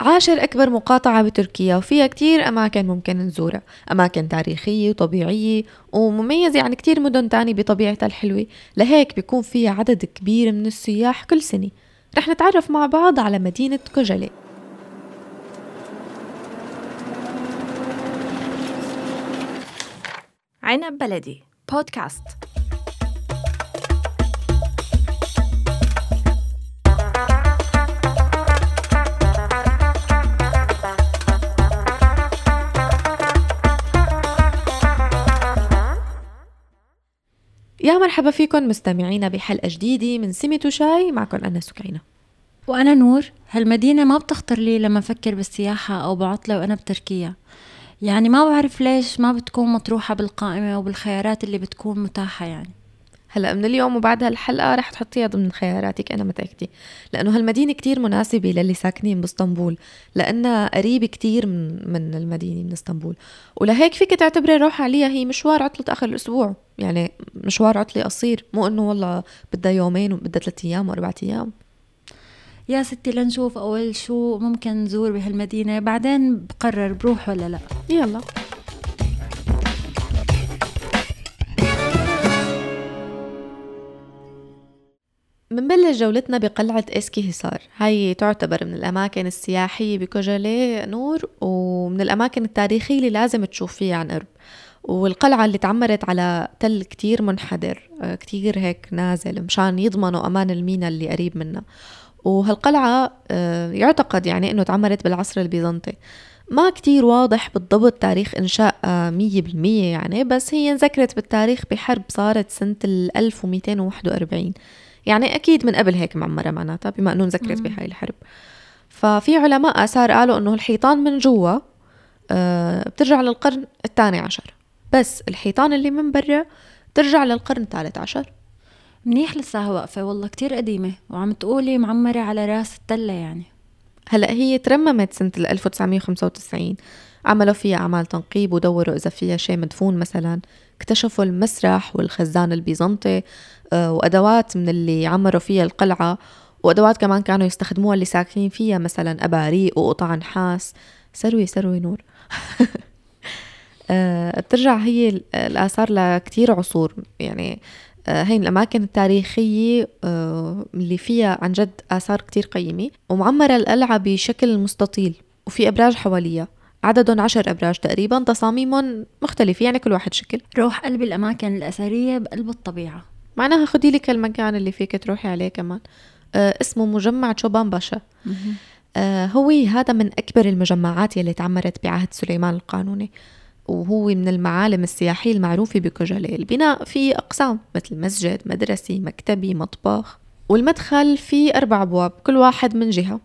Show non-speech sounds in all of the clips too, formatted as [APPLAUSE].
عاشر أكبر مقاطعة بتركيا وفيها كتير أماكن ممكن نزورها. أماكن تاريخية وطبيعية ومميزة عن كتير مدن تاني بطبيعتها الحلوة. لهيك بيكون فيها عدد كبير من السياح كل سنة. رح نتعرف مع بعض على مدينة كوجلي. عنب بلدي بودكاست. يا مرحبا فيكم مستمعينا بحلقة جديدة من سمة وشاي معكم أنا سكينة. وأنا نور هالمدينة ما بتخطر لي لما أفكر بالسياحة أو بعطلة وأنا بتركيا. يعني ما بعرف ليش ما بتكون مطروحة بالقائمة وبالخيارات اللي بتكون متاحة يعني. هلا من اليوم وبعد هالحلقة رح تحطيها ضمن خياراتك أنا متأكدة لأنه هالمدينة كتير مناسبة للي ساكنين بإسطنبول لأنها قريبة كتير من, من المدينة من إسطنبول. ولهيك فيك تعتبري روح عليها هي مشوار عطلة آخر الأسبوع. يعني مشوار عطلة قصير. مو إنه والله بدها يومين وبدها ثلاثة أيام وأربعة أيام. يا ستي لنشوف أول شو ممكن نزور بهالمدينة بعدين بقرر بروح ولا لا. يلا. منبلش جولتنا بقلعة إسكي هسار هاي تعتبر من الأماكن السياحية بكوجالي نور ومن الأماكن التاريخية اللي لازم تشوف فيها عن قرب. والقلعة اللي تعمرت على تل كتير منحدر آه، كتير هيك نازل مشان يضمنوا أمان المينا اللي قريب منها وهالقلعة آه، يعتقد يعني أنه تعمرت بالعصر البيزنطي. ما كتير واضح بالضبط تاريخ إنشاء آه، مية بالمية يعني بس هي انذكرت بالتاريخ بحرب صارت سنة ال 1241 يعني أكيد من قبل هيك معمرة معناتها بما أنه انذكرت بهاي الحرب. ففي علماء آثار قالوا أنه الحيطان من جوا آه، بترجع للقرن الثاني عشر. بس الحيطان اللي من برا بترجع للقرن الثالث عشر. منيح لساها واقفة والله كتير قديمة وعم تقولي معمرة على راس التلة يعني. هلأ هي ترممت سنة 1995 عملوا فيها أعمال تنقيب ودوروا إذا فيها شيء مدفون مثلا. اكتشفوا المسرح والخزان البيزنطي آه، وأدوات من اللي عمروا فيها القلعة وأدوات كمان كانوا يستخدموها اللي ساكنين فيها مثلا أباريق وقطع نحاس. سروي سروي نور. [LAUGHS] آه، بترجع هي الآثار لكتير عصور. يعني آه، هي الأماكن التاريخية اللي فيها عن جد آثار كتير قيمة ومعمرة القلعة بشكل مستطيل وفي أبراج حواليها. عددهم عشر أبراج تقريبا تصاميمهم مختلفة يعني كل واحد شكل. روح قلب الأماكن الأثرية بقلب الطبيعة. معناها خدي لك المكان اللي فيك تروحي عليه كمان. آه اسمه مجمع تشوبان باشا. آه هو هذا من أكبر المجمعات يلي تعمرت بعهد سليمان القانوني. وهو من المعالم السياحية المعروفة بكوجالي البناء فيه أقسام مثل مسجد مدرسي مكتبي مطبخ. والمدخل فيه أربع أبواب كل واحد من جهة.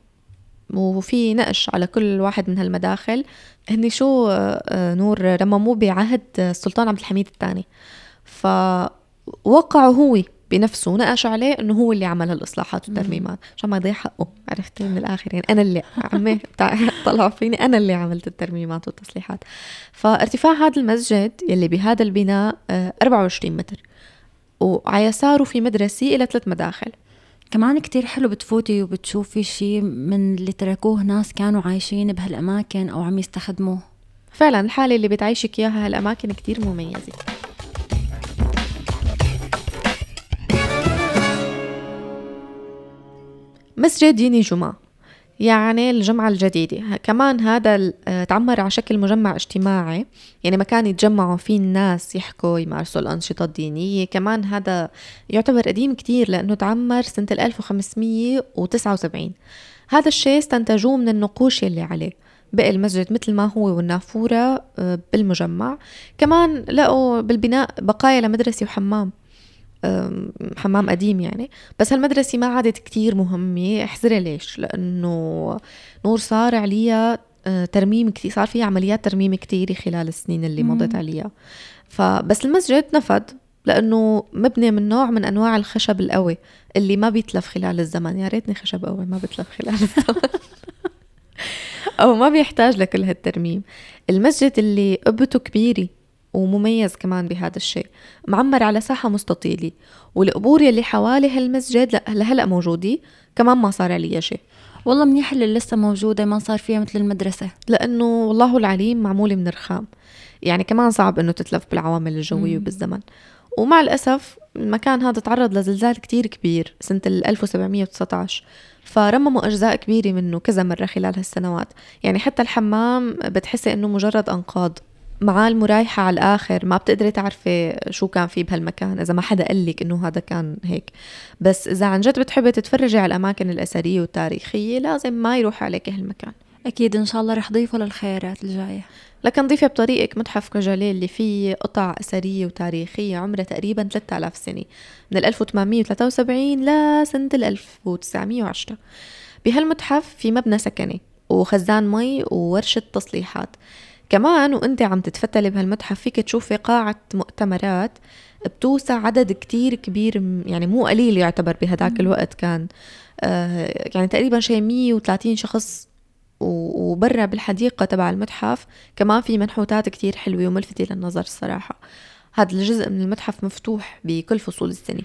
وفي نقش على كل واحد من هالمداخل هني شو آه، نور رمموه بعهد السلطان عبد الحميد الثاني. فوقعوا هو بنفسه ونقش عليه إنه هو اللي عمل هالإصلاحات والترميمات. عشان ما يضيع حقه عرفتي من الآخر يعني أنا اللي عمي [LAUGHS] طلعوا فيني. أنا اللي عملت الترميمات والتصليحات. فارتفاع هذا المسجد يلي بهذا البناء 24 آه، متر. وعلى يساره في مدرسة إلى ثلاث مداخل. كمان كتير حلو بتفوتي وبتشوفي شي من اللي تركوه ناس كانوا عايشين بهالأماكن أو عم يستخدموه. فعلا الحالة اللي بتعيشك إياها هالأماكن كتير مميزة. مسجد يني جمعة. يعني الجمعة الجديدة. كمان هذا آه، تعمر على شكل مجمع اجتماعي. يعني مكان يتجمعوا فيه الناس يحكوا يمارسوا الأنشطة الدينية. كمان هذا يعتبر قديم كتير لأنه تعمر سنة 1579 هذا الشيء استنتجوه من النقوش اللي عليه. بقي المسجد مثل ما هو والنافورة آه، بالمجمع. كمان لقوا بالبناء بقايا لمدرسة وحمام. حمام قديم يعني. بس هالمدرسة ما عادت كتير مهمة احذري ليش؟ لأنه نور صار عليها آه، ترميم كتير صار في عمليات ترميم كتير خلال السنين اللي مضت عليها. فبس المسجد نفد لأنه مبني من نوع من أنواع الخشب القوي اللي ما بيتلف خلال الزمن. يا ريتني خشب قوي ما بيتلف خلال الزمن. [LAUGHS] أو ما بيحتاج لكل هالترميم. المسجد اللي قبته كبيرة ومميز كمان بهذا الشيء. معمر على ساحة مستطيلة والقبور يلي حوالي هالمسجد لهلا موجودة كمان ما صار عليها شيء. والله منيح اللي لسه موجودة ما صار فيها مثل المدرسة. لأنه والله العليم معمولة من رخام. يعني كمان صعب إنه تتلف بالعوامل الجوية وبالزمن. ومع الأسف المكان هذا تعرض لزلزال كتير كبير سنة 1719 فرمموا أجزاء كبيرة منه كذا مرة خلال هالسنوات. يعني حتى الحمام بتحسي إنه مجرد أنقاض. معاه مريحة على الآخر ما بتقدري تعرفي شو كان في بهالمكان إذا ما حدا قال لك إنه هذا كان هيك. بس إذا عن جد بتحبي تتفرجي على الأماكن الأثرية والتاريخية لازم ما يروح عليك هالمكان. أكيد إن شاء الله رح ضيفه للخيارات الجاية. لكن ضيفي بطريقك متحف كوجالي اللي فيه قطع أثرية وتاريخية عمرها تقريبا 3000 سنة. من 1873 لسنة 1910 بهالمتحف في مبنى سكني وخزان مي وورشة تصليحات. كمان وانت عم تتفتلي بهالمتحف فيك تشوفي قاعة مؤتمرات بتوسع عدد كتير كبير يعني مو قليل يعتبر بهداك الوقت كان. آه يعني تقريبا شيء 130 شخص وبرا بالحديقة تبع المتحف. كمان في منحوتات كتير حلوة وملفتة للنظر الصراحة. هذا الجزء من المتحف مفتوح بكل فصول السنة.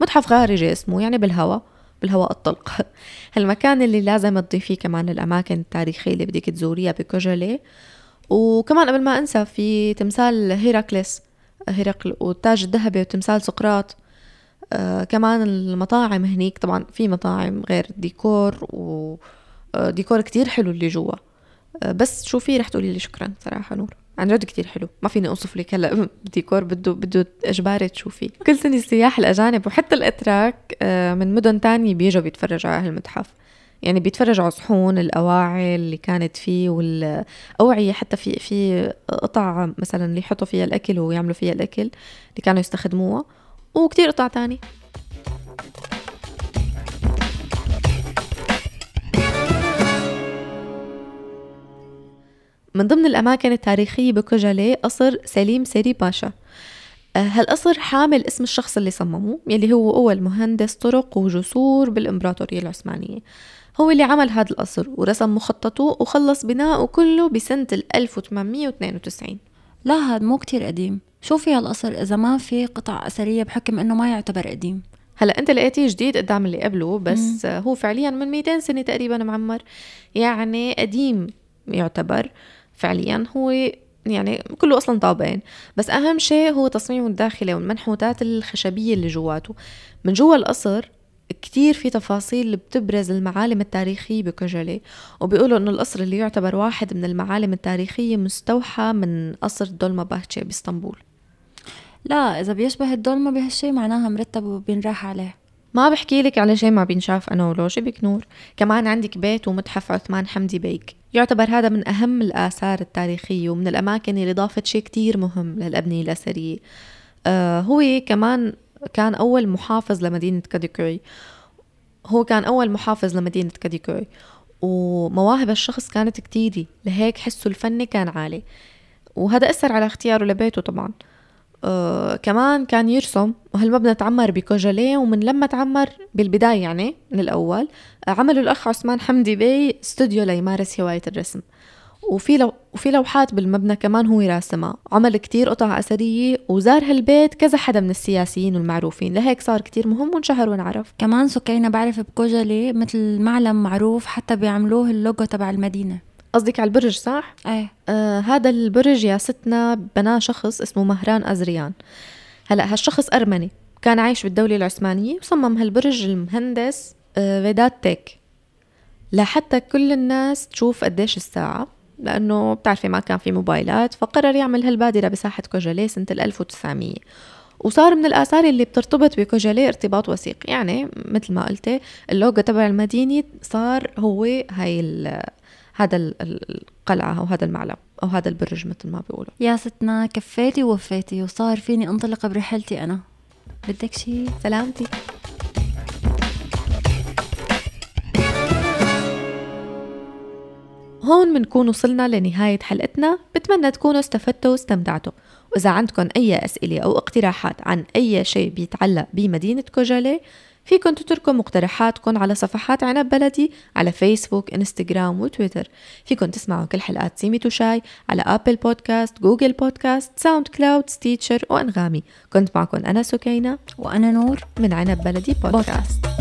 متحف خارجي اسمه يعني بالهواء بالهواء الطلق. [LAUGHS] هالمكان اللي لازم تضيفيه كمان الأماكن التاريخية اللي بدك تزوريها بكوجولي. وكمان قبل ما أنسى في تمثال هيراكليس هيراقل والتاج الذهبي وتمثال سقراط آه كمان المطاعم هنيك طبعا في مطاعم غير ديكور وديكور آه، كتير حلو اللي جوا. آه بس شوفي رح تقولي لي؟ شكرا صراحة نور. عن جد كتير حلو. ما فيني أوصف لك هلا [LAUGHS] ديكور بده بده إجباري تشوفيه كل سنة السياح الأجانب وحتى الإتراك آه من مدن تانية بيجوا بيتفرجوا على هالمتحف. يعني بيتفرجوا على صحون الأواعي اللي كانت فيه والأوعية حتى في في قطع مثلا اللي يحطوا فيها الأكل ويعملوا فيها الأكل اللي كانوا يستخدموها وكتير قطع تاني. من ضمن الأماكن التاريخية بكوجالي قصر سليم سيري باشا. آه، هالقصر حامل اسم الشخص اللي صممه يلي هو أول مهندس طرق وجسور بالإمبراطورية العثمانية. هو اللي عمل هذا القصر ورسم مخططه وخلص بناؤه كله بسنة 1892 لا هذا مو كتير قديم. شو في هالقصر إذا ما في قطع أثرية بحكم إنه ما يعتبر قديم؟ هلا أنت لقيتيه جديد قدام اللي قبله بس مم. هو فعليا من 200 سنة تقريبا معمر. يعني قديم يعتبر. فعليا هو يعني كله أصلا طابين بس أهم شيء هو تصميمه الداخلي والمنحوتات الخشبية اللي جواته. من جوا القصر كتير في تفاصيل بتبرز المعالم التاريخية بكوجلي وبيقولوا إنه القصر اللي يعتبر واحد من المعالم التاريخية مستوحى من قصر دولما باهتشي بإسطنبول. لا إذا بيشبه الدولما بهالشي معناها مرتب وبينراح عليه. ما بحكي لك على شيء ما بينشاف أنا ولوشي بك نور كمان عندك بيت ومتحف عثمان حمدي بيك. يعتبر هذا من أهم الآثار التاريخية ومن الأماكن اللي ضافت شيء كتير مهم للأبنية الأثرية. آه هو كمان كان أول محافظ لمدينة كاديكوي هو كان أول محافظ لمدينة كاديكوي ومواهب الشخص كانت كتيرة لهيك حسه الفني كان عالي. وهذا أثر على اختياره لبيته طبعا. آه كمان كان يرسم. وهالمبنى تعمر بكوجالي ومن لما تعمر بالبداية يعني من الأول عملوا الأخ عثمان حمدي بي استوديو ليمارس هواية الرسم. وفي لو وفي لوحات بالمبنى كمان هو راسمها. عمل كتير قطع أثرية وزار هالبيت كذا حدا من السياسيين والمعروفين. لهيك صار كتير مهم وانشهر وانعرف كمان سكينة بعرف بكوجالي مثل معلم معروف حتى بيعملوه اللوجو تبع المدينة. قصدك على البرج صح؟ إيه. آه هذا البرج يا ستنا بناه شخص اسمه مهران أزريان. هلا هالشخص أرمني. كان عايش بالدولة العثمانية وصمم هالبرج المهندس آه فيدات تيك. لحتى كل الناس تشوف قديش الساعة. لأنه بتعرفي ما كان في موبايلات فقرر يعمل هالبادرة بساحة كوجالي سنة 1900 وصار من الآثار اللي بترتبط بكوجالي ارتباط وثيق. يعني مثل ما قلتي اللوجو تبع المدينة صار هو هاي هذا القلعة أو هذا المعلم أو هذا البرج مثل ما بيقولوا. يا ستنا كفيتي ووفيتي وصار فيني أنطلق برحلتي أنا. بدك شي؟ سلامتي. هون منكون وصلنا لنهاية حلقتنا. بتمنى تكونوا استفدتوا واستمتعتوا. وإذا عندكم أي أسئلة أو اقتراحات عن أي شيء بيتعلق بمدينة كوجالي فيكن تتركوا مقترحاتكم على صفحات عنب بلدي على فيسبوك انستغرام وتويتر فيكن تسمعوا كل حلقات سيميت وشاي على Apple Podcasts Google Podcasts SoundCloud Stitcher وأنغامي كنت معكم أنا سكينة وأنا نور من عنب بلدي بودكاست, بودكاست.